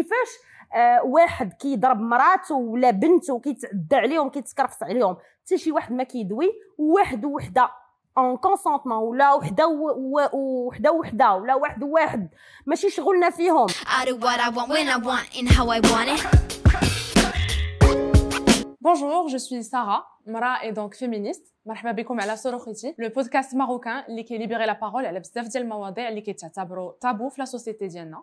كيفاش آه واحد كيضرب مراته ولا بنته كيتعدى عليهم كيتكرفس عليهم. حتى شي واحد ما كيدوي وواحد وحده en consentement ولا وحدة وحده وحده ولا واحد وواحد. ماشي شغلنا فيهم. Bonjour, je suis Sarah, Mara et donc féministe. مرحبا بكم على صاروخيتي le podcast marocain اللي كي libère la parole على بزاف ديال المواضيع اللي كيتعتبروا تابو في la société ديالنا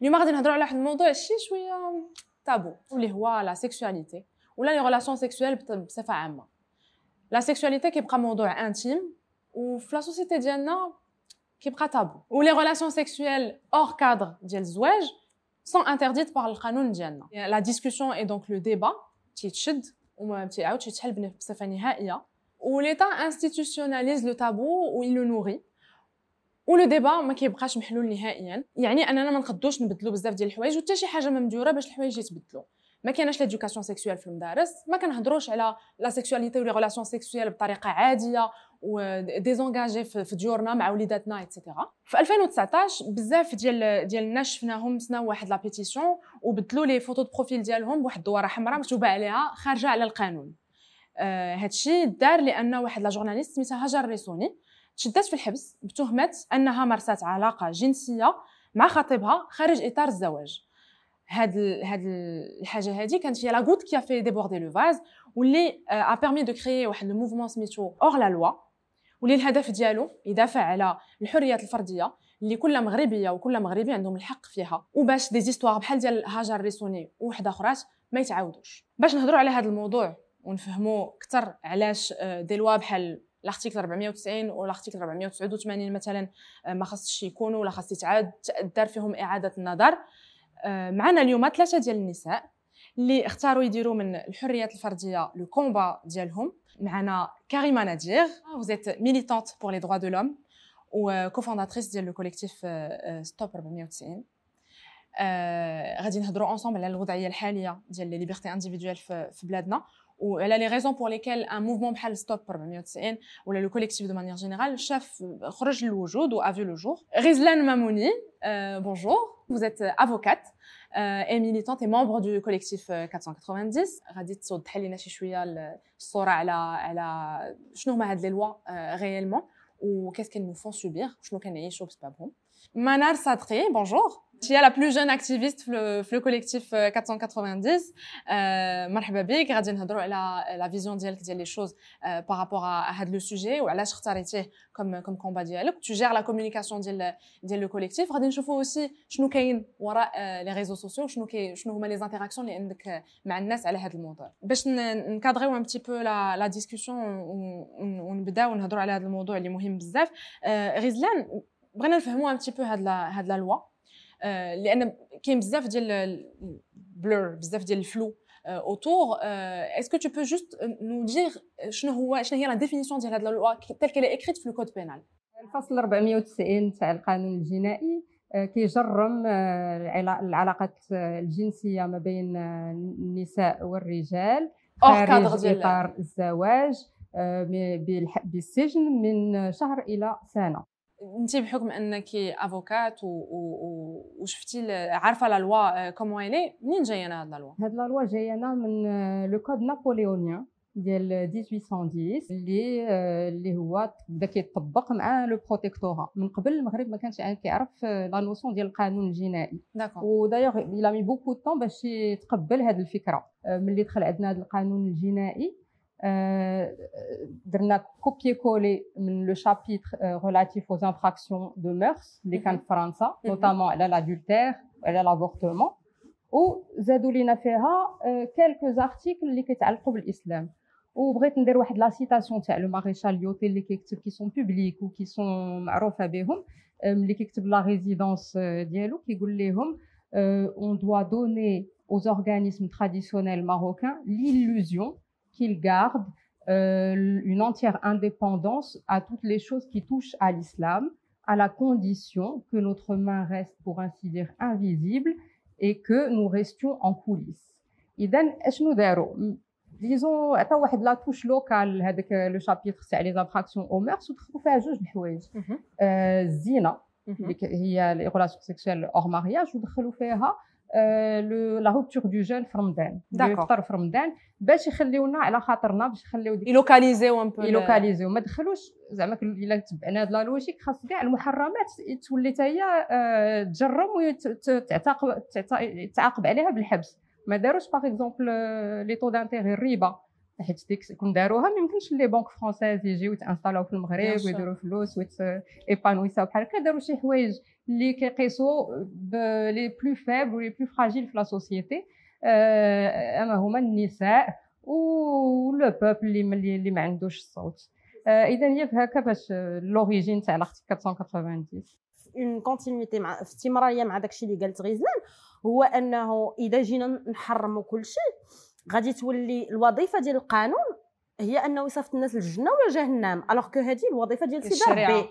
اليوم غادي نهضروا على واحد الموضوع شي شوية تابو واللي هو la sexualité ولا les relations sexuelles بصفه عامه la sexualité كيبقى موضوع intime وفي la société ديالنا كيبقى tabou و les relations sexuelles hors cadre ديال الزواج sont interdites par القانون ديالنا la discussion et donc le débat تيتشد وما تيعاودش يتحل بصفه نهائيه où l'État institutionnalise le tabou ou il le nourrit. و le débat ما كيبقاش محلول نهائيا يعني أننا ما نقدوش نبدلوا بزاف ديال الحوايج وحتى شي حاجة ممدورة باش الحوايج يتبدلوا ما كايناش l'éducation sexuelle في المدارس ما كنهضروش على la sexualité و les relations sexuelles بطريقة عادية و désengagée في ديورنا مع وليداتنا et cetera في 2019 بزاف ديال ديال الناس شفناهم سناو واحد la pétition وبدلوا les photos profil ديالهم بواحد الدواره حمراء مكتوبة عليها خارجة على القانون. آه هادشي دار لأن واحد la journaliste سميتها هاجر الريسوني تشدات في الحبس بتهمة أنها مارست علاقة جنسية مع خطيبها خارج إطار الزواج. هاد هاد الحاجة هادي كانت هي la goutte qui fait déborder le vase واللي a permis de créer واحد le mouvement سميتو اور لا لوا واللي الهدف ديالو يدافع على الحريات الفردية اللي كل مغربية وكل مغربي عندهم الحق فيها وباش des histoires بحال ديال هاجر الريسوني وحده أخرات ما يتعاودوش. باش نهضروا على هذا الموضوع ونفهموا أكثر علاش des lois بحال ال article 490 وال article 489 مثلا ما خاصش يكونوا ولا خاص يتعاد دار فيهم إعادة النظر. معنا اليوم ثلاثة ديال النساء اللي اختاروا يديروا من الحريات الفردية le combat ديالهم. معنا كريمة نادير vous êtes militante pour les droits de l'homme et cofondatrice ديال le collectif stop 490 غادي نهضروا ensemble على الوضعية الحالية ديال les libertés individuelles في بلادنا. وعلى les raisons pour lesquelles un mouvement بحال stop 490 ولا le collectif de manière générale شاف خرج للوجود et a vu le jour غزلان ماموني bonjour vous êtes avocate euh, et militante et membre du collectif 490 غادي توضح لنا شي شوية الصورة على على شنو هما هاد les lois réellement et qu'est-ce qu'elles nous font subir? شنو كنعيشوا بسببهم منار صادقي bonjour هي la plus jeune activiste في le collectif 490 مرحبا بك غادي نهضروا على la vision ديالك ديال les choses par rapport à هاد le sujet وعلاش اختاريتيه comme comme combat ديالك tu gères la communication ديال ديال le collectif غادي نشوفوا aussi شنو كاين وراء les réseaux sociaux شنو كاين شنو هما les interactions اللي عندك مع الناس على هذا الموضوع باش نكادريو un petit peu la la discussion ونبداو نهضروا على هذا الموضوع اللي مهم بزاف غزلان بغينا نفهموا un petit peu هاد la هاد la loi لأن كاين بزاف ديال flou بزاف ديال ال flou est-ce que tu peux juste nous dire شنو هو شنو هي la définition ديال هاد la loi telle qu'elle est écrite في ال code pénal الفصل 490 تاع القانون الجنائي كيجرم العلاقات الجنسية ما بين النساء والرجال خارج إطار الزواج بالسجن من شهر إلى سنة. انت بحكم انك avocate وشفتي عارفة la loi comment elle est؟ منين جاينا هاد la loi؟ هاد la loi جاينا من le code napoléonien ديال 1810 اللي اللي هو بدا كيطبق مع le protectorat. من قبل المغرب ما كانش كيعرف la notion ديال القانون الجنائي. ودايوغ إلى مي بوكو طون باش يتقبل هذه الفكرة. ملي دخل عندنا هذا القانون الجنائي درنا كوبي كولي من لو شابيتر ريلاتيف aux infractions de mœurs اللي كان في فرنسا نوتامون على لادولتير وعلى لابورتمون وزادوا لينا فيها كيلكو زارتيكل اللي كيتعلقوا بالاسلام وبغيت ندير واحد لا سيتاسيون تاع لو ماريشال يوتي اللي كيكتب كي سون بوبليك وكي سون معروفه بهم ملي كيكتب لا ريزيدونس ديالو كيقول لهم اون دوا دوني aux organismes traditionnels marocains l'illusion qu'il garde euh, une entière indépendance à toutes les choses qui touchent à l'islam, à la condition que notre main reste, pour ainsi dire, invisible et que nous restions en coulisses. إذن اشنو داروا ديزون عطاو واحد لا توش لوكال هذاك لو شابيتر تاع لي زانفراكسيون او ميرس ودخلوا فيها جوج الحوايج الزينه اللي هي لي ريلاسيون سيكسويل اور مارياج ودخلوا فيها la rupture de jeûne في رمضان. يفطر في رمضان باش يخليونا على خاطرنا باش يخليو ديك يلوكاليزيو un peu يلوكاليزيو. ما دخلوش. زعما إلا تبعنا هاد la logique خاص كاع المحرمات تولي حتى هي آه، تجرم وتعاقب تعاقب عليها بالحبس. ما داروش par exemple les taux d'intérêt الربا حيت ديك كون داروها ما يمكنش les banques françaises يجيو يتانستالاو في المغرب. ويديروا فلوس ويتيبانويساو بحال هكا داروا شي حوايج اللي كيقيسوا les plus faibles و les plus fragiles في la société. أما هما النساء و le peuple اللي اللي ما عندوش الصوت. اذا هي هكا باش l'origine تاع l'article 490 en continuité مع استمراريه مع داكشي اللي قالت غزلان هو أنه إذا جينا نحرموا كل شيء غادي تولي الوظيفة ديال القانون هي أنه يصيفط الناس للجنة ولا جهنم؟ alors que هذه الوظيفة ديال سيدي ربي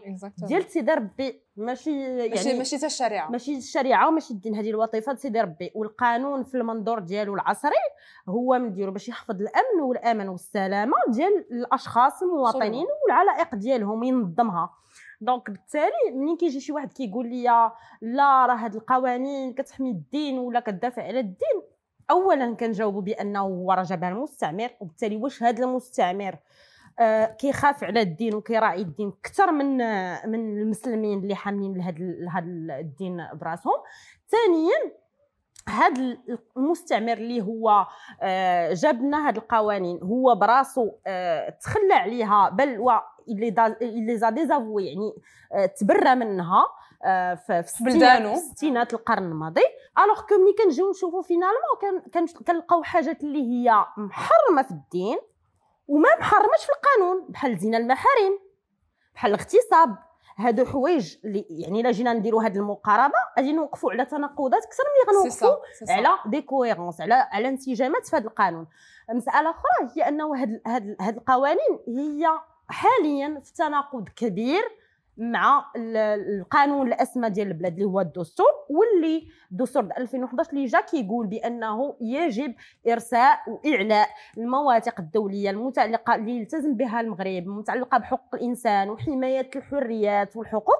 ديال سيدي ربي ماشي ماشي يعني ماشي حتى الشريعة. ماشي الشريعة وماشي الدين. هذه الوظيفة ديال سيدي ربي والقانون في المنظور ديالو العصري هو مديرو باش يحفظ الأمن والأمان والسلامة ديال الأشخاص المواطنين والعلائق ديالهم ينظمها donc بالتالي ملي كيجي شي واحد كيقول لي لا راه هاد القوانين كتحمي الدين ولا كتدافع على الدين اولا كنجاوبوا بأنه هو راه جابها المستعمر وبالتالي واش هذا المستعمر؟ آه، كيخاف على الدين وكيراعي الدين أكثر من من المسلمين اللي حاملين لهذا الدين براسهم. ثانيا هذا المستعمر اللي هو آه، جاب لنا هذه القوانين هو براسو آه، تخلى عليها بل و il les a désavoués يعني آه، تبرى منها في في ستينات القرن الماضي. alors que ملي كنجيو نشوفوا finalement كان كان- كنلقاو حاجات اللي هي محرمة في الدين وما محرمش في القانون بحال الزنا المحارم بحال الاغتصاب هادو حوايج اللي يعني إلا جينا نديروا هاد المقاربة غادي نوقفوا على تناقضات أكثر من غنوقفوا على des cohérences على على انسجامات في هذا القانون. مسألة أخرى هي أنه هاد هاد القوانين هي حاليا في تناقض كبير مع ال- القانون الأسمى ديال البلاد اللي هو الدستور واللي الدستور د 2011 اللي جا كيقول بأنه يجب إرساء واعلاء المواثيق الدولية المتعلقة اللي يلتزم بها المغرب المتعلقه بحقوق الإنسان وحماية الحريات والحقوق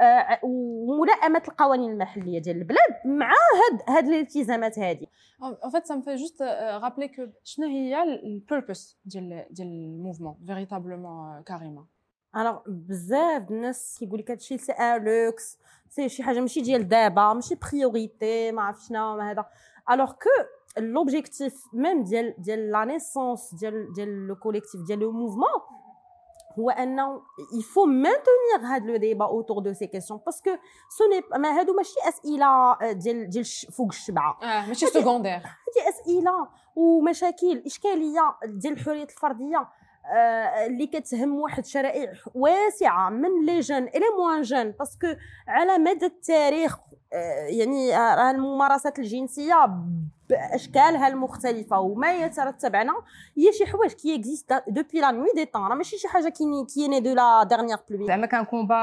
آه، وملائمه القوانين المحلية ديال البلاد مع هاد هاد الالتزامات fait, ça me fait juste euh, rappeler que شنو هي ال purpose ديال ديال ال mouvement véritablement كاريما alors بزاف الناس كيقول لك هادشي c'est un luxe c'est شي حاجة ماشي ديال دابا ماشي priorité ما عرف شنو ما هذا alors que l'objectif même ديال ديال la naissance ديال ديال le collectif ديال le mouvement هو انه il faut maintenir هاد le débat autour de ces questions parce que ce n'est ما هادو ماشي اسئله ديال ديال فوق الشبعه آه ماشي secondaire هذه اسئله ومشاكل اشكاليه ديال الحريه الفرديه اللي كتهم واحد شرائح واسعة من les jeunes et les moins jeunes. parce que على مدى التاريخ آه، يعني راه الممارسات الجنسية باشكالها المختلفه وما يترتب عنها هي شي حوايج qui existent depuis la nuit des temps راه ماشي شي حاجة qui qui est né de la dernière pluie زعما كان combat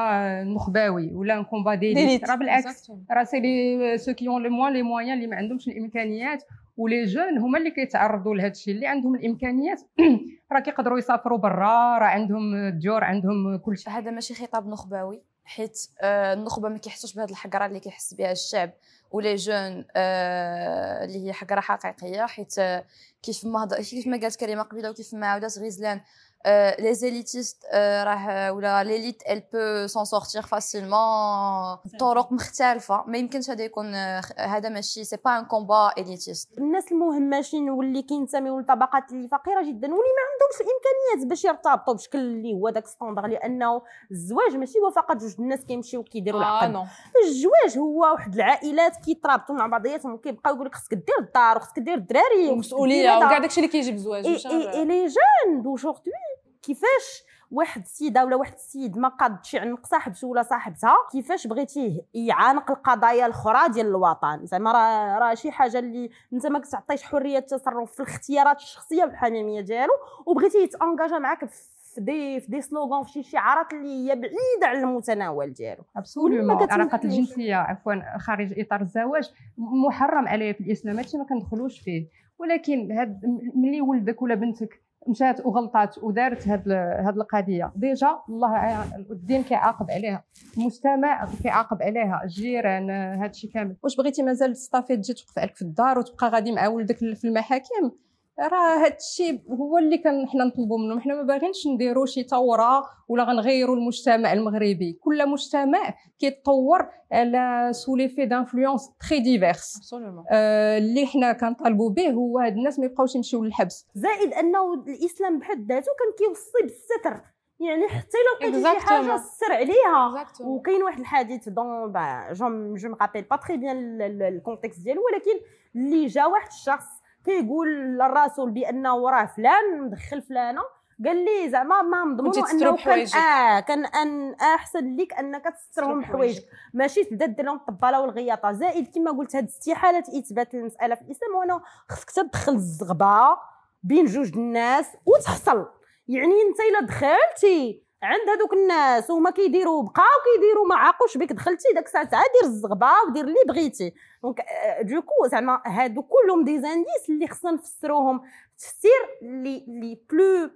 نخباوي ولا combat d'élite راه بالعكس. راه c'est les ceux qui ont les moins les moins اللي ما عندهمش الإمكانيات و les jeunes هما اللي كيتعرضوا لهذا الشيء اللي عندهم الإمكانيات راه كيقدروا يسافروا برا راه عندهم الديور عندهم كل شيء هذا ماشي خطاب نخبوي حيت آه، النخبة ما كيحسوش بهذه الحقرة اللي كيحس بها الشعب. و les jeunes آه، اللي هي حقرة حقيقية حيت آه، كيف ما كيف ما قالت كريمة قبيلة وكيف ما عاودت غزلان les élitistes راه ولا l'élite elle peut s'en sortir facilement بطرق مختلفه ما يمكنش هذا يكون آه، هذا ماشي c'est pas un combat élitiste الناس المهمشين واللي كينتميو لطبقات اللي فقيرة جدا واللي ما عندهمش الامكانيات باش يرتبطوا بشكل اللي هو داك standard لأنه الزواج ماشي هو فقط جوج الناس كيمشيو كيديروا آه العقد. non الزواج هو واحد العائلات كيترابطوا مع بعضياتهم وكيبقاو يقول لك خصك دير الدار وخصك دير الدراري ومسؤولية. وكاع داكشي اللي كيجي بالزواج et les jeunes d'aujourd'hui كيفاش واحد السيده ولا واحد السيد ما قادش يعنق صاحبته ولا صاحبتها؟ كيفاش بغيتيه يعانق القضايا الأخرى ديال الوطن؟ زعما راه راه شي حاجة اللي أنت ما كتعطيش حرية التصرف في الاختيارات الشخصية والحميمية ديالو وبغيتيه يتانجاجا معاك في دي في دي سلوغان في شي شعارات اللي هي بعيدة على المتناول ديالو. ابسولومون العلاقات. الجنسية عفوا خارج إطار الزواج محرم عليه في الإسلام هادشي ما كندخلوش فيه. ولكن هاد ملي ولدك ولا بنتك مشات وغلطات ودارت هاد هاد القضية. déjà الله الدين كيعاقب عليها المجتمع كيعاقب عليها الجيران هاد الشيء كامل. واش بغيتي؟ مازال تصطافي تجي توقف عليك في الدار وتبقى غادي مع ولدك في المحاكم؟ راه هاد الشيء هو اللي كان حنا نطلبوا منهم. حنا ما باغينش نديروا شي ثوره ولا غنغيروا المجتمع المغربي. كل مجتمع كيتطور على sous l'effet d'influences très diverses اللي حنا كنطالبوا به هو هاد الناس ما يبقاوش يمشيو للحبس. زائد أنه الإسلام بحد ذاته كان كيوصي بالستر. يعني حتى لو لقيتي شي حاجة سر عليها. وكاين واحد الحديث dont je je me rappelle pas très bien ال contexte ديالو ولكن اللي جا واحد الشخص كيقول للرسول بأنه راه فلان مدخل فلانة. قال لي زعما ما نضمنوا انه كان آه كان ان أحسن لك أنك تسترهم بحوايجك. ماشي تبدا دير لهم الطبالة والغياطة. زائد كما قلت هاد استحالة إثبات المسألة في الإسلام وأنا خصك تدخل الزغبة بين جوج الناس وتحصل. يعني أنت إلا دخلتي عند هذوك الناس وهما كيديروا بقاو كيديروا ما عاقوش بك دخلتي داك الساعة دير الزغبة ودير اللي بغيتي. donc du coup زعما هادو كلهم des indices اللي خصنا نفسروهم. تفسير اللي اللي plus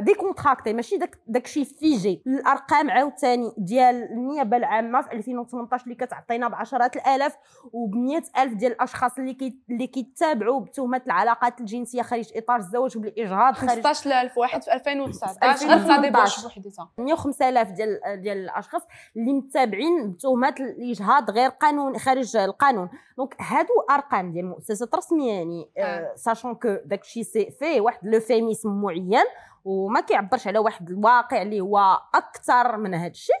décontracté ماشي داك داكشي figé. الأرقام عاوتاني ديال النيابة العامة في 2018 اللي كتعطينا بعشرات الآلاف وب ألف ديال الأشخاص اللي كي اللي كيتابعوا بتهمة العلاقات الجنسية خارج إطار الزواج بالاجهاض خارج 15000 واحد في 2019 2018 بوحديتها. 105000 ديال ديال الأشخاص اللي متابعين بتهمة الإجهاض غير قانون خارج القانون. donc هادو أرقام ديال مؤسسات رسمية يعني آه. sachant que داكشي c'est فيه واحد l'euphémisme معين. وما كيعبرش على واحد الواقع اللي هو أكثر من هذا الشيء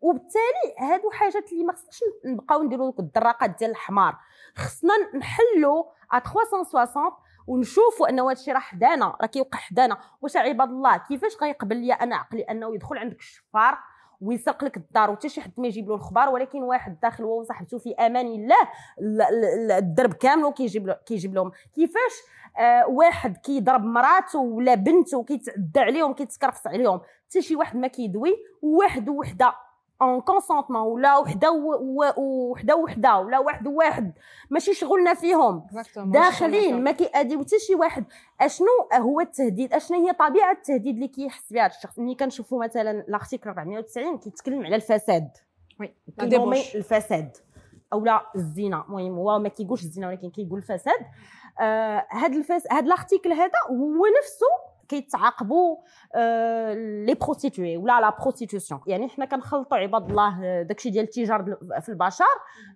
وبالتالي هادو حاجات اللي ما خصناش نبقاو نديرو دوك الدراقات ديال الحمار. خصنا نحلو ا 360 ونشوفوا أنه هذا الشيء راه حدانا راه كيوقع حدانا. واش عباد الله كيفاش غيقبل لي أنا عقلي أنه يدخل عندك الشفار؟ ويسرق لك الدار وحتى شي حد ما يجيب له الخبار ولكن واحد داخل هو وصاحبته في أمان الله الدرب كامل وكيجيب كيجيب لهم كيفاش؟ آه واحد كيضرب مراته ولا بنته كيتعدى عليهم كيتكرفس عليهم. حتى شي واحد ما كيدوي واحد وحده en consentement ولا وحده وحده وحده ولا واحد وواحد ماشي شغلنا فيهم داخلين ما كيأديو حتى شي واحد اشنو هو التهديد اشنو هي طبيعه التهديد اللي كيحس بها الشخص ملي كنشوفوا مثلا l'article 490 كيتكلم على الفساد oui الفساد اولا الزنا المهم هو ما كيقولش الزنا ولكن كيقول الفساد آه هاد الفس هاد l'article هذا هو نفسه كيتعاقبوا آه، les prostituées ولا la prostitution. يعني حنا كنخلطوا عباد الله آه، داكشي ديال التجار في البشر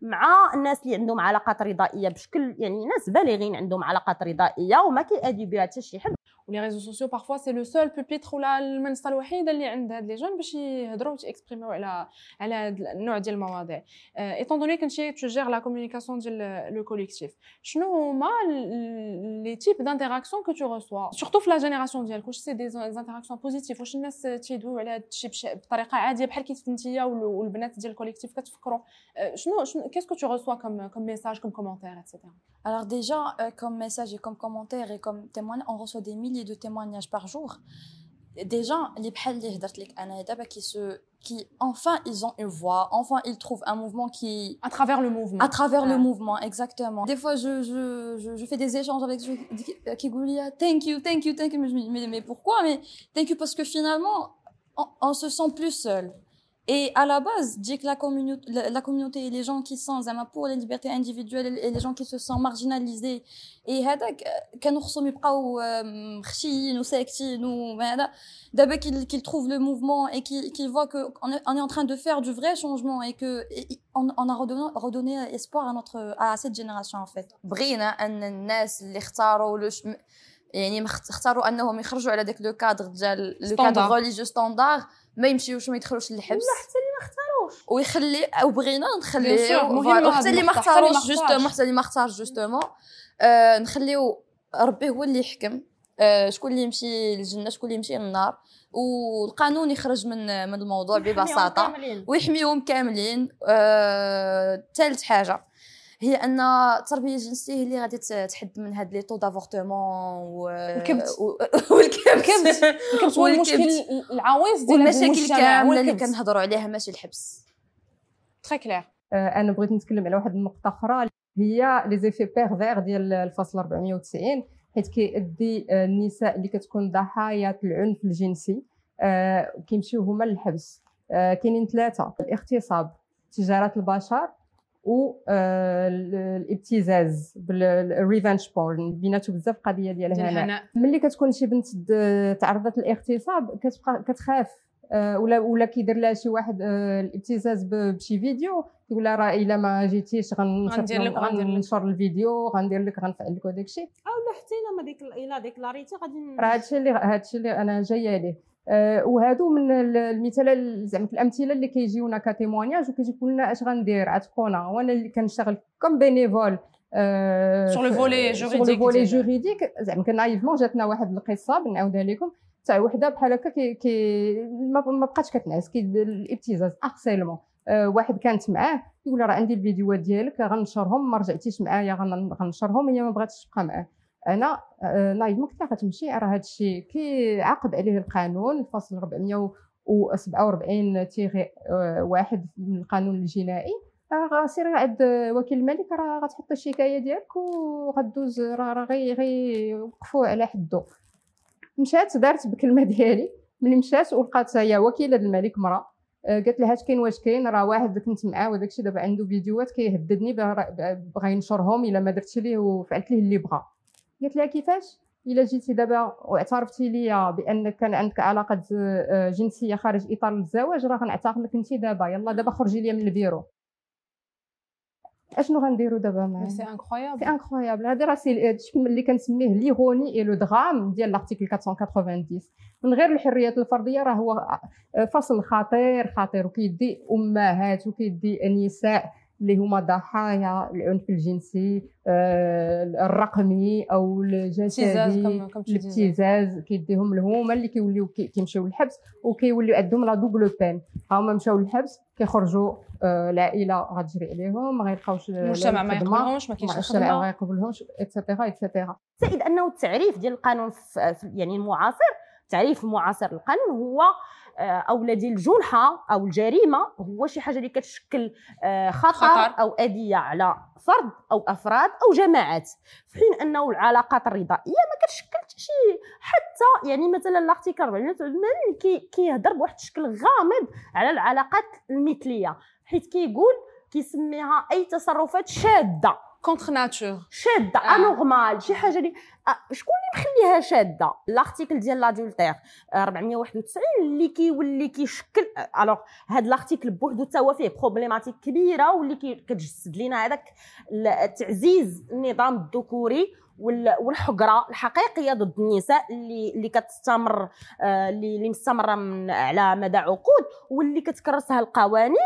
مع الناس اللي عندهم علاقات رضائية. بشكل يعني ناس بالغين عندهم علاقات رضائية وما كيأدي بها حتى شي حد. و les réseaux sociaux parfois c'est le seul peut-être ولا المنصه الوحيده اللي عند هاد les jeunes باش يهضروا وتي exprimi و على على هاد النوع ديال المواضيع. étant donné que انتي tu gères la communication ديال le collectif شنو هما les types d'interactions que tu reçois surtout في la génération ديالك واش c'est des interactions positives واش الناس تيدويو على هاد الشيء بطريقة عادية بحال كيف انتيا والبنات ديال ال collectif كتفكروا. شنو شنو qu'est-ce que tu reçois comme comme message comme commentaire et cetera Alors déjà, euh, comme message et comme commentaire et comme témoignage, on reçoit des milliers de témoignages par jour. Des gens, qui se, qui enfin ils ont une voix, enfin ils trouvent un mouvement qui à travers le mouvement. À travers le mouvement, exactement. Des fois, je, je, je, je fais des échanges avec qui thank you, thank you, thank you. Mais, mais, mais pourquoi? Mais thank you parce que finalement, on, on se sent plus seul. Et à la base, dit que la communauté, la, communauté et les gens qui sont pour les libertés individuelles et les gens qui se sentent marginalisés et هذا كانوا خصهم يبقاو خشيين وساكتين وهذا دابا qu'ils trouvent le mouvement et qu'ils voient que on est, on est en train de faire du vrai changement et que et on, on a redonné, redonné espoir à notre à cette génération en fait بغينا ان الناس اللي اختاروا يعني اختاروا انهم يخرجوا على داك لو كادر ديال لو كادر ريليجيو ستاندار ما يمشيوش ما يدخلوش للحبس. لا حتى اللي ما اختاروش. ويخلي وبغينا نخليو حتى اللي ما اختاروش. justement حتى اللي ما اختارش justement آه نخليو ربي هو اللي يحكم آه شكون اللي يمشي للجنة شكون اللي يمشي للنار. والقانون يخرج من من الموضوع ببساطة. ويحميهم كاملين. آه ثالث حاجة. هي أن التربيه الجنسيه هي اللي غادي تحد من هاد les taux d'avortement والكبت والكبت الكبت هو المشكل العويص ديال والمشاكل كاملة اللي كنهضروا عليها ماشي الحبس. très clair أنا بغيت نتكلم على واحد النقطة أخرى هي les effets pervers ديال الفصل 490 حيت كيأدي آه، النساء اللي كتكون ضحايا العنف الجنسي آه، كيمشيو هما للحبس. آه، كاينين ثلاثة. الاغتصاب تجارة البشر و آه، بال revenge porn بيناتو بزاف القضية ديال ديال هنا. هناء ملي كتكون شي بنت تعرضت للاغتصاب كتبقى كتخاف. آه، ولا ولا كيدير لها شي واحد آه، الابتزاز بشي فيديو تقول لها راه إلا ما جيتيش غنشر غندير لك. غننشر الفيديو غندير لك غنفعل لك وداك الشيء أو لا حتى إلا ما ديك إلا déclari تي غادي راه هادشي اللي هادشي اللي أنا جاية ليه. وهادو من ال- المثال زعما الأمثلة اللي كيجيونا ك témoignage وكيقول لنا اش غندير عتقونا وأنا اللي كنشتغل comme bénévole Sur le volet sur juridique le volet juridique زعما كان naïvement جاتنا واحد القصة بنعاودها لكم. تاع وحدة بحال هكا كي, كي ما بقاتش كتنعس كي الابتزاز harcèlement آه واحد كانت معاه يقول لها راه عندي الفيديوهات ديالك غنشرهم ما رجعتيش معايا غن- غنشرهم هي ما بغاتش تبقى معاه. أنا آه، naïvement قلت لها غتمشي راه هذا الشيء كيعاقب عليه القانون الفصل 447 تيغي آه، واحد من القانون الجنائي راه غسيري عند وكيل الملك راه غتحط الشكاية ديالك وغدوز راه راه غي غي يوقفوا على حدو. مشات دارت بكلمة ديالي. ملي مشات ولقات هي وكيلة الملك مرا آه، قالت لها كاين واش كاين راه واحد كنت معاه وداك الشيء دابا عنده فيديوهات كيهددني بغا ينشرهم إلا ما درتش ليه وفعلت ليه اللي بغا. قالت لها كيفاش؟ إلا جيتي دابا واعترفتي ليا بانك كان عندك علاقة آه، جنسية خارج إطار الزواج راه غنعتقل انت دابا. يلا دابا خرجي ليا من البيرو. أشنو غنديرو دابا معاه mais c'est incroyable c'est incroyable هذا راه c'est هادشي اللي كنسميه l'ironie et le drame ديال l'article 490 من غير الحريات الفردية راه هو فصل خطير خطير وكيدي أمهات وكيدي نساء اللي هما ضحايا العنف الجنسي آه، الرقمي أو الجسدي. الابتزاز كيديهم لهم هما اللي كيوليو كي- كيمشيو للحبس وكيوليو عندهم la double peine هما مشاو للحبس كيخرجوا آه، العائلة غتجري عليهم ما غيلقاوش لا المجتمع ما يقبلهمش ما كاينش المجتمع ما يقبلهمش et cetera et cetera زائد أنه التعريف ديال القانون يعني المعاصر التعريف المعاصر للقانون هو آه، اولا ديال الجنحه أو الجريمة هو شي حاجة اللي كتشكل آه، خطر, خطر. أو أذية على فرد أو أفراد أو جماعات في حين أنه العلاقات الرضائية ما كتشكل حتى شي حتى يعني مثلا ال article 480 كي كيهضر بواحد الشكل غامض على العلاقات المثلية حيت كيقول كيسميها أي تصرفات شاذه contre nature شاده آه. anormale شي حاجة اللي شكون اللي مخليها شاده ال article ديال l'adultère 491 اللي كيولي كيشكل alors هاد ال article بوحدو تا هو فيه problématique كبيره واللي كتجسد لينا هذاك تعزيز النظام الذكوري وال- والحقره الحقيقيه ضد النساء اللي اللي كتستمر اللي مستمره من على مدى عقود واللي كتكرسها القوانين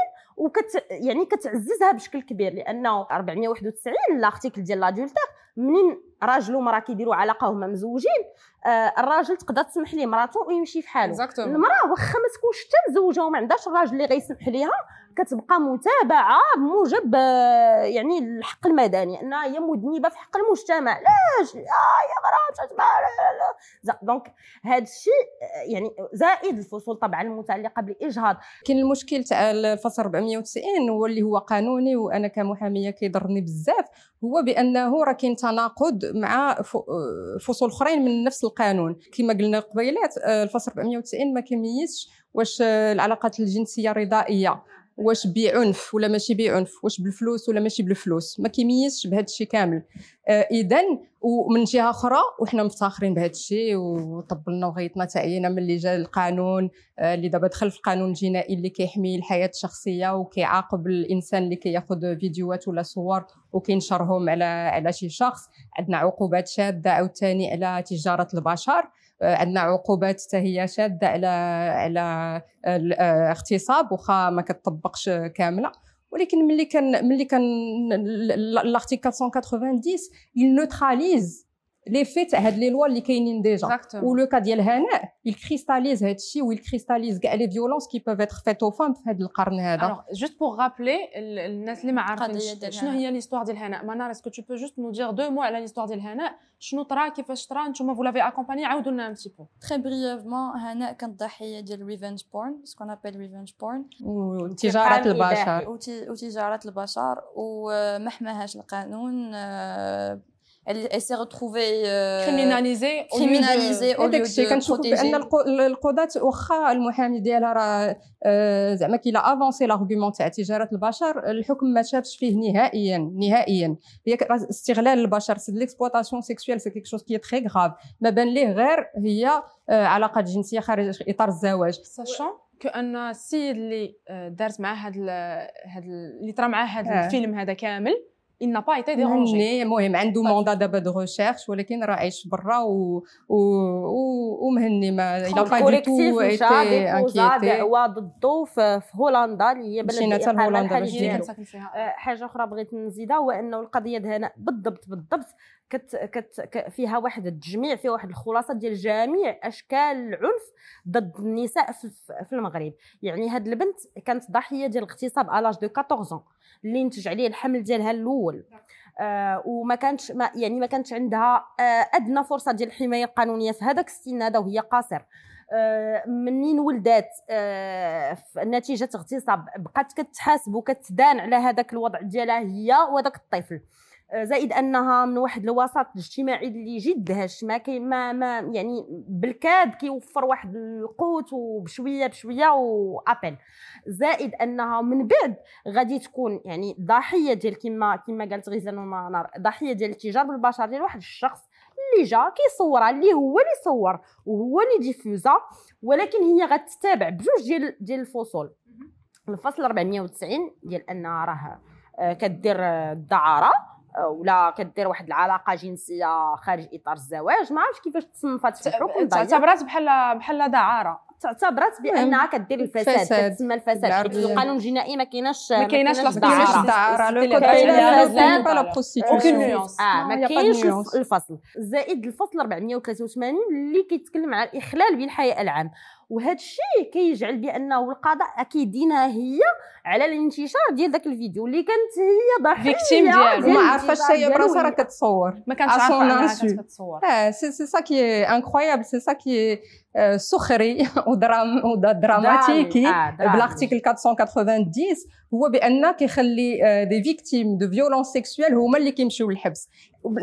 وكت يعني كتعززها بشكل كبير لأنه 491 ال article ديال l'adultère منين راجل ومراه كيديروا علاقه وهما مزوجين آه الراجل تقدر تسمح ليه مراته ويمشي في حاله. المرأة واخا ما تكونش حتى مزوجه وما عندهاش الراجل اللي غيسمح ليها كتبقى متابعة بموجب آه، يعني الحق المدني انها هي مذنبه في حق المجتمع. علاش آه يا لا لا دونك هذا الشيء آه، يعني زائد الفصول طبعا المتعلقة بالإجهاض. كاين المشكل تاع الفصل 490 هو اللي هو قانوني وأنا كمحامية كيضرني بزاف هو بأنه راه كاين تناقض مع فصول أخرين من نفس القانون. كما قلنا قبيلات آه، الفصل 490 ما كيميزش واش آه، العلاقات الجنسية رضائية. واش بعنف ولا ماشي بعنف واش بالفلوس ولا ماشي بالفلوس ما كيميزش بهذا الشيء كامل اذا ومن جهة أخرى وحنا مفتخرين بهذا الشيء وطبلنا وغيطنا تعيينا من اللي جا القانون آه، اللي دابا دخل في القانون الجنائي اللي كيحمي الحياة الشخصية وكيعاقب الإنسان اللي كيأخذ فيديوهات ولا صور وكينشرهم على على شي شخص. عندنا عقوبات شادة عاوتاني على تجارة البشر. آه، عندنا عقوبات حتى هي شاده على على الاغتصاب واخا ما كتطبقش كاملة ولكن ملي كان ملي كان l'article 490 il neutralise les effets تاع هاد لي لوا اللي كاينين déjà و le cas ديال هناء cristallise هاد الشيء و il cristallise كاع les violences qui peuvent être faites aux femmes في هاد القرن هذا pour rappeler, ال- الناس اللي ما عارفينش شنو. هي l'histoire ديال هناء منار est-ce que tu peux juste nous dire deux mots على l'histoire ديال هناء شنو طرا كيفاش طرا نتوما vous l'avez accompagné عاودوا لنا un petit peu. très brièvement هناء كانت ضحيه ديال revenge porn ce qu'on appelle revenge porn وتجاره البشر. وتجارة البشر. وما حماهاش القانون آه، elle, elle s'est retrouvée euh, criminalisée au lieu de- criminalisée au lieu de كنشوف بان القضاة واخا المحامي ديالها راه زعما qu'il a avancé l'argument تاع تجاره البشر الحكم ما شافش فيه نهائيا نهائيا هي استغلال البشر c'est l'exploitation sexuelle c'est quelque chose qui est très grave ما بان ليه غير هي علاقات جنسيه خارج اطار الزواج sachant كان السيد اللي دارت معاه هاد ال- اللي طرا معاه آه. الفيلم هذا كامل il n'a pas été dérangé. المهم عنده mandat دابا de recherche ولكن راه عايش برا و... و... ومهني mais là-bas le collectif avait intenté دعوة ضده في هولندا اللي هي بلد مشينا لهولندا باش آه، حاجة أخرى بغيت نزيدها هو أنه القضية هنا بالضبط بالضبط كت كت فيها واحد التجميع فيها واحد الخلاصة ديال جميع أشكال العنف ضد النساء في, في المغرب. يعني هاد البنت كانت ضحية ديال الاغتصاب à l'âge de 14 اللي نتج عليه الحمل ديالها الأول. آه وما كانتش ما يعني ما كانتش عندها آه أدنى فرصة ديال الحماية القانونية في هذاك السن هذا وهي قاصر. آه، منين ولدات؟ آه، نتيجة اغتصاب. بقات كتحاسب وكتدان على هذاك الوضع ديالها هي وهذاك الطفل. زائد أنها من واحد الوسط الاجتماعي اللي جد هش ما كي ما, ما يعني بالكاد كيوفر واحد القوت وبشوية بشوية وأبل. زائد أنها من بعد غادي تكون يعني ضحية ديال كما كما قالت غزال ومنار ضحية ديال التجار بالبشر ديال واحد الشخص اللي جا كيصورها اللي هو اللي صور وهو اللي diffusa ولكن هي غتتابع بجوج ديال ديال الفصول. الفصل 490 ديال ان راه آه، كدير آه، الدعارة. ولا كدير واحد العلاقة جنسية خارج إطار الزواج ما عرفتش كيفاش تصنفات في الحكم. تعتبرات بحال بحال دعارة تعتبرت بأنها كدير الفساد فساد. كتسمى الفساد حيت. القانون الجنائي ما كايناش ما كايناش دعارة le code. آه ما كاينش. الفصل زائد الفصل 483 اللي كيتكلم على الإخلال بالحياء العام وهذا الشيء كيجعل بانه القضاء كيدينها هي على الانتشار ديال ذاك الفيديو اللي كانت هي ضحيه Victime ديالو. عارفاش الانتشار هي براسها راه كتصور ما كانتش عارفه. كانت كتصور آه c'est c'est ça qui est incroyable c'est ça qui سخري و drame و dramatique آه، درامي. ب l'article 490 هو بان كيخلي des victimes de violences sexuelles هما اللي كيمشيو للحبس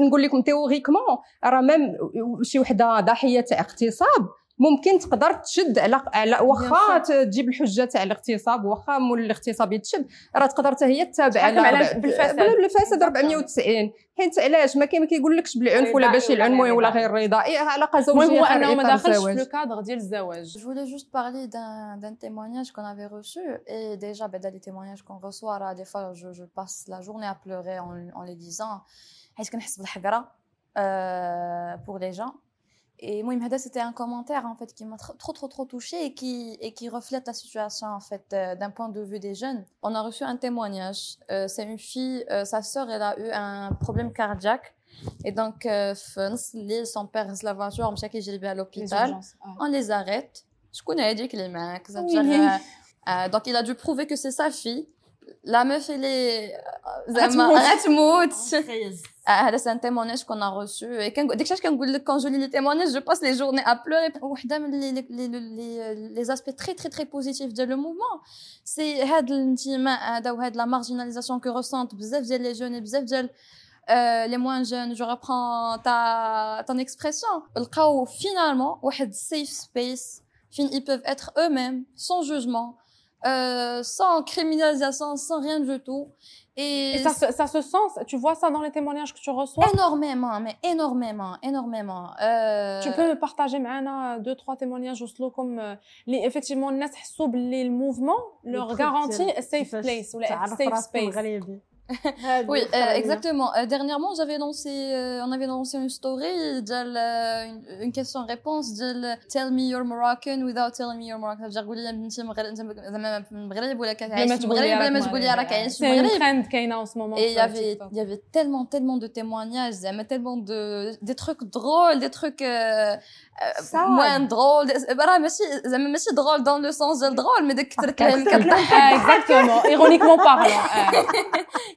نقول لكم théoriquement راه même شي وحده ضحيه تاع اغتصاب ممكن تقدر تشد على على واخا تجيب الحجة تاع الاغتصاب واخا مول الاغتصاب يتشد راه تقدر حتى هي تتابع على بالفساد. بالفساد 490 حيت علاش ما كاين ما كيقولكش بالعنف ولا باش العنف ولا. غير رضائي علاقة المهم زوجية هو خارج أنه ما إطار دخلش في الزواج. le cadre ديال الزواج Je voulais juste parler d'un d'un témoignage qu'on avait reçu. Et déjà, ben, dans les témoignages qu'on reçoit, là, des fois, je, je passe la journée à pleurer en, en les disant. A بالحقرة, euh, pour les gens Et moi, c'était un commentaire en fait qui m'a trop trop trop touché et qui et qui reflète la situation en fait euh, d'un point de vue des jeunes. On a reçu un témoignage. Euh, c'est une fille, euh, sa sœur, elle a eu un problème cardiaque et donc euh, son père la voiture, à l'hôpital. On les arrête. Je connais dit que les mecs, donc il a dû prouver que c'est sa fille. La meuf elle est euh, euh, زعما غتموت. غتموت آه، هذا c'est un témoignage qu'on a reçu et كان ديك الشاش كنقول لك quand je lis les témoignages je passe les journées à pleurer وحده من les les les les aspects très très très positifs ديال le mouvement c'est هذا الانتماء هذا وهاد la marginalisation que ressentent بزاف ديال les jeunes et بزاف ديال euh, les moins jeunes je reprends ta ton expression لقاو finalement واحد safe space فين ils peuvent être eux-mêmes sans jugement Euh, sans criminalisation, sans rien du tout. Et, ça, se, ça se sent, tu vois ça dans les témoignages que tu reçois? Énormément, mais énormément, énormément. Euh... Tu peux partager maintenant deux, trois témoignages au slow comme euh, les, effectivement, les le leur garantit safe place ou safe space Oui, euh, exactement. Euh, dernièrement, j'avais lancé, euh, on avait lancé une story, ديال, euh, une, une question-réponse, ديال Tell me you're Moroccan without telling me you're Moroccan. Ça veut dire قولي لي انت مغرب انت زعما من المغرب ولا كتعيش في المغرب ولا ما تقولي راك عايش في C'est une المغرب. trend كاينه en ce moment Et il y sur avait, TikTok. il y avait tellement, tellement de témoignages, زعما tellement de, des trucs drôles, des trucs euh, euh, moins drôles. راه ماشي زعما ماشي drôle dans le sens ديال drôle, mais ديك كثرت لهم كضحك. Ah, exactement, ironiquement parlant. Ah.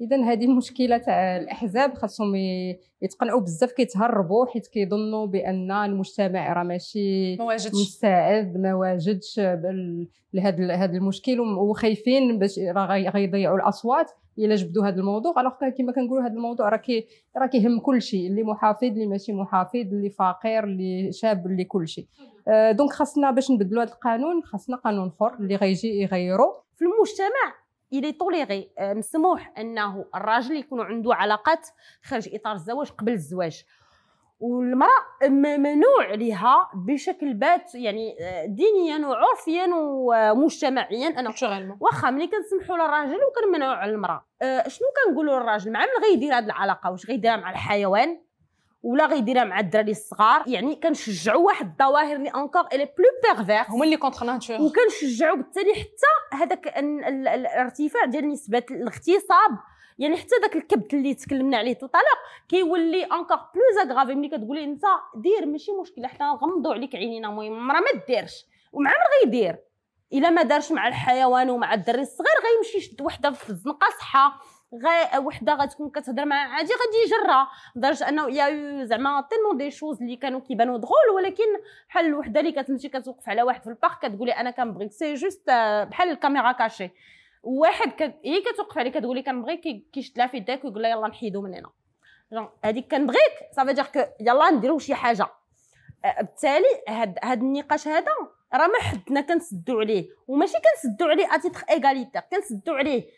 إذا هذه المشكلة تاع الأحزاب خاصهم يتقنعوا بزاف كيتهربوا حيت كيظنوا بأن المجتمع راه ماشي مستعد ما واجدش لهذا هذا المشكل وخايفين باش راه غيضيعوا الأصوات إلا جبدوا هذا الموضوع. alors كما كنقولوا هذا الموضوع راه كي راه كيهم كل شيء اللي محافظ اللي ماشي محافظ اللي فقير اللي شاب اللي كل شيء. آه، donc خاصنا باش نبدلوا هذا القانون خاصنا قانون اخر اللي غيجي يغيروا في المجتمع. il est toléré آه، مسموح انه الراجل يكون عنده علاقات خارج إطار الزواج قبل الزواج. والمرأة ممنوع لها بشكل بات يعني آه، دينيا وعرفيا ومجتمعيا. أنا واخا ملي كنسمحوا للراجل وكنمنعوا على المرأة. آه، شنو كنقولوا للراجل؟ مع من غيدير هذه العلاقة؟ واش غيديرها مع الحيوان؟ ولا غيديرها مع الدراري الصغار. يعني كنشجعوا واحد الظواهر اللي encore les plus pervers هما اللي contre nature وكنشجعوا بالتالي حتى هذاك الارتفاع ديال نسبة الاغتصاب. يعني حتى داك الكبت اللي تكلمنا عليه tout alors كيولي encore plus aggravé ملي كتقولي انت دير ماشي مشكله حنا نغمضوا عليك عينينا المهم المراه ما ديرش ومع من غيدير. إلا ما دارش مع الحيوان ومع الدري الصغير غيمشي يشد وحدة في الزنقه صحة. غا وحده غتكون كتهضر معاه عادي غادي يجرها لدرجة أنه يا زعما tellement des choses اللي كانوا كيبانوا دغول ولكن بحال الوحده اللي كتمشي كتوقف على واحد في ال parc كتقولي أنا كنبغيك. c'est juste بحال la caméra cachée واحد كت... هي كتوقف عليه كتقولي كنبغيك كيشد لها في يدك ويقول لها يلا نحيدو من هنا. هذيك كنبغيك صافي dire que يلا نديرو شي حاجة. بالتالي هاد هاد النقاش هذا راه ما حدنا كنسدو عليه. وماشي كنسدو عليه à titre égalitaire كنسدو عليه.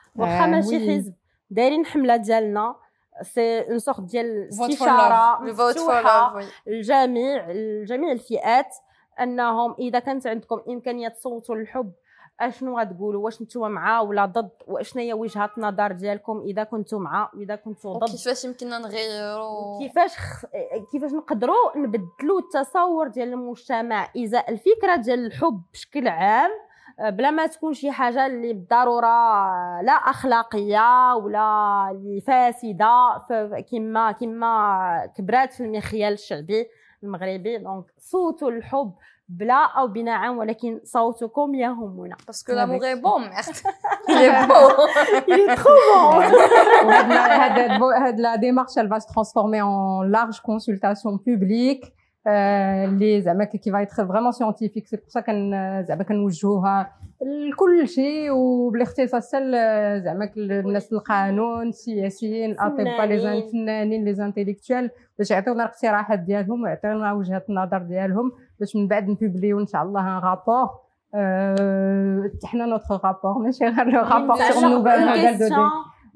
واخا ماشي حزب. دايرين حملة ديالنا. c'est une sorte ديال استشارة مفتوحة للجميع لجميع الفئات. أنهم إذا كانت عندكم إمكانية تصوتوا للحب أشنو غتقولوا؟ واش نتوما مع ولا ضد؟ واشنا هي وجهه النظر ديالكم إذا كنتم مع واذا كنتم ضد؟ كيفاش يمكننا نغيروا كيفاش خ... كيفاش نقدروا نبدلوا التصور ديال المجتمع؟ إذا الفكرة ديال الحب بشكل عام بلا ما تكون شي حاجة اللي بالضرورة لا أخلاقية ولا اللي فاسدة. كما كما كبرات في المخيال الشعبي المغربي donc صوتوا الحب بلا أو بنعم ولكن صوتكم يهمنا. parce que l'amour est bon merde il est trop bon. هاد la démarche elle va se transformer en large consultation publique. اللي زعما qui va être vraiment scientifique c'est pour quand زعما كنوجهوها لكل شيء وبالاختصاص زعما الناس القانون السياسيين الاطباء لي الفنانين les intellectuels باش يعطيونا الاقتراحات ديالهم ويعطيونا وجهة النظر ديالهم باش من بعد ن publier إن شاء الله un rapport حنا notre rapport ماشي غير rapport sur nouveau modèle de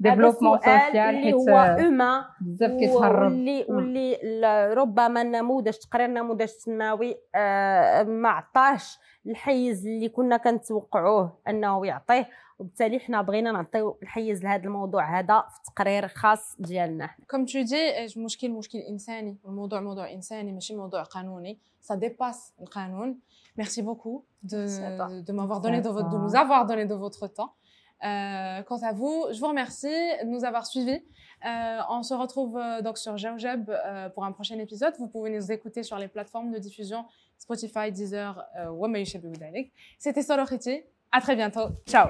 développement social اللي هو humain بزاف كيتهرب. واللي واللي ربما النموذج تقرير نموذج تنموي آه ما عطاش الحيز اللي كنا كنتوقعوه أنه يعطيه. وبالتالي حنا بغينا نعطيو الحيز لهذا الموضوع هذا في تقرير خاص ديالنا. comme tu dis المشكل مشكل انساني والموضوع موضوع انساني ماشي موضوع قانوني ça dépasse القانون merci beaucoup de de m'avoir donné de, de nous avoir donné de votre temps. Euh, quant à vous, je vous remercie de nous avoir suivis. Euh, on se retrouve euh, donc sur GeoJeb euh, pour un prochain épisode. Vous pouvez nous écouter sur les plateformes de diffusion Spotify, Deezer, euh, C'était Solo Khiti. À très bientôt. Ciao.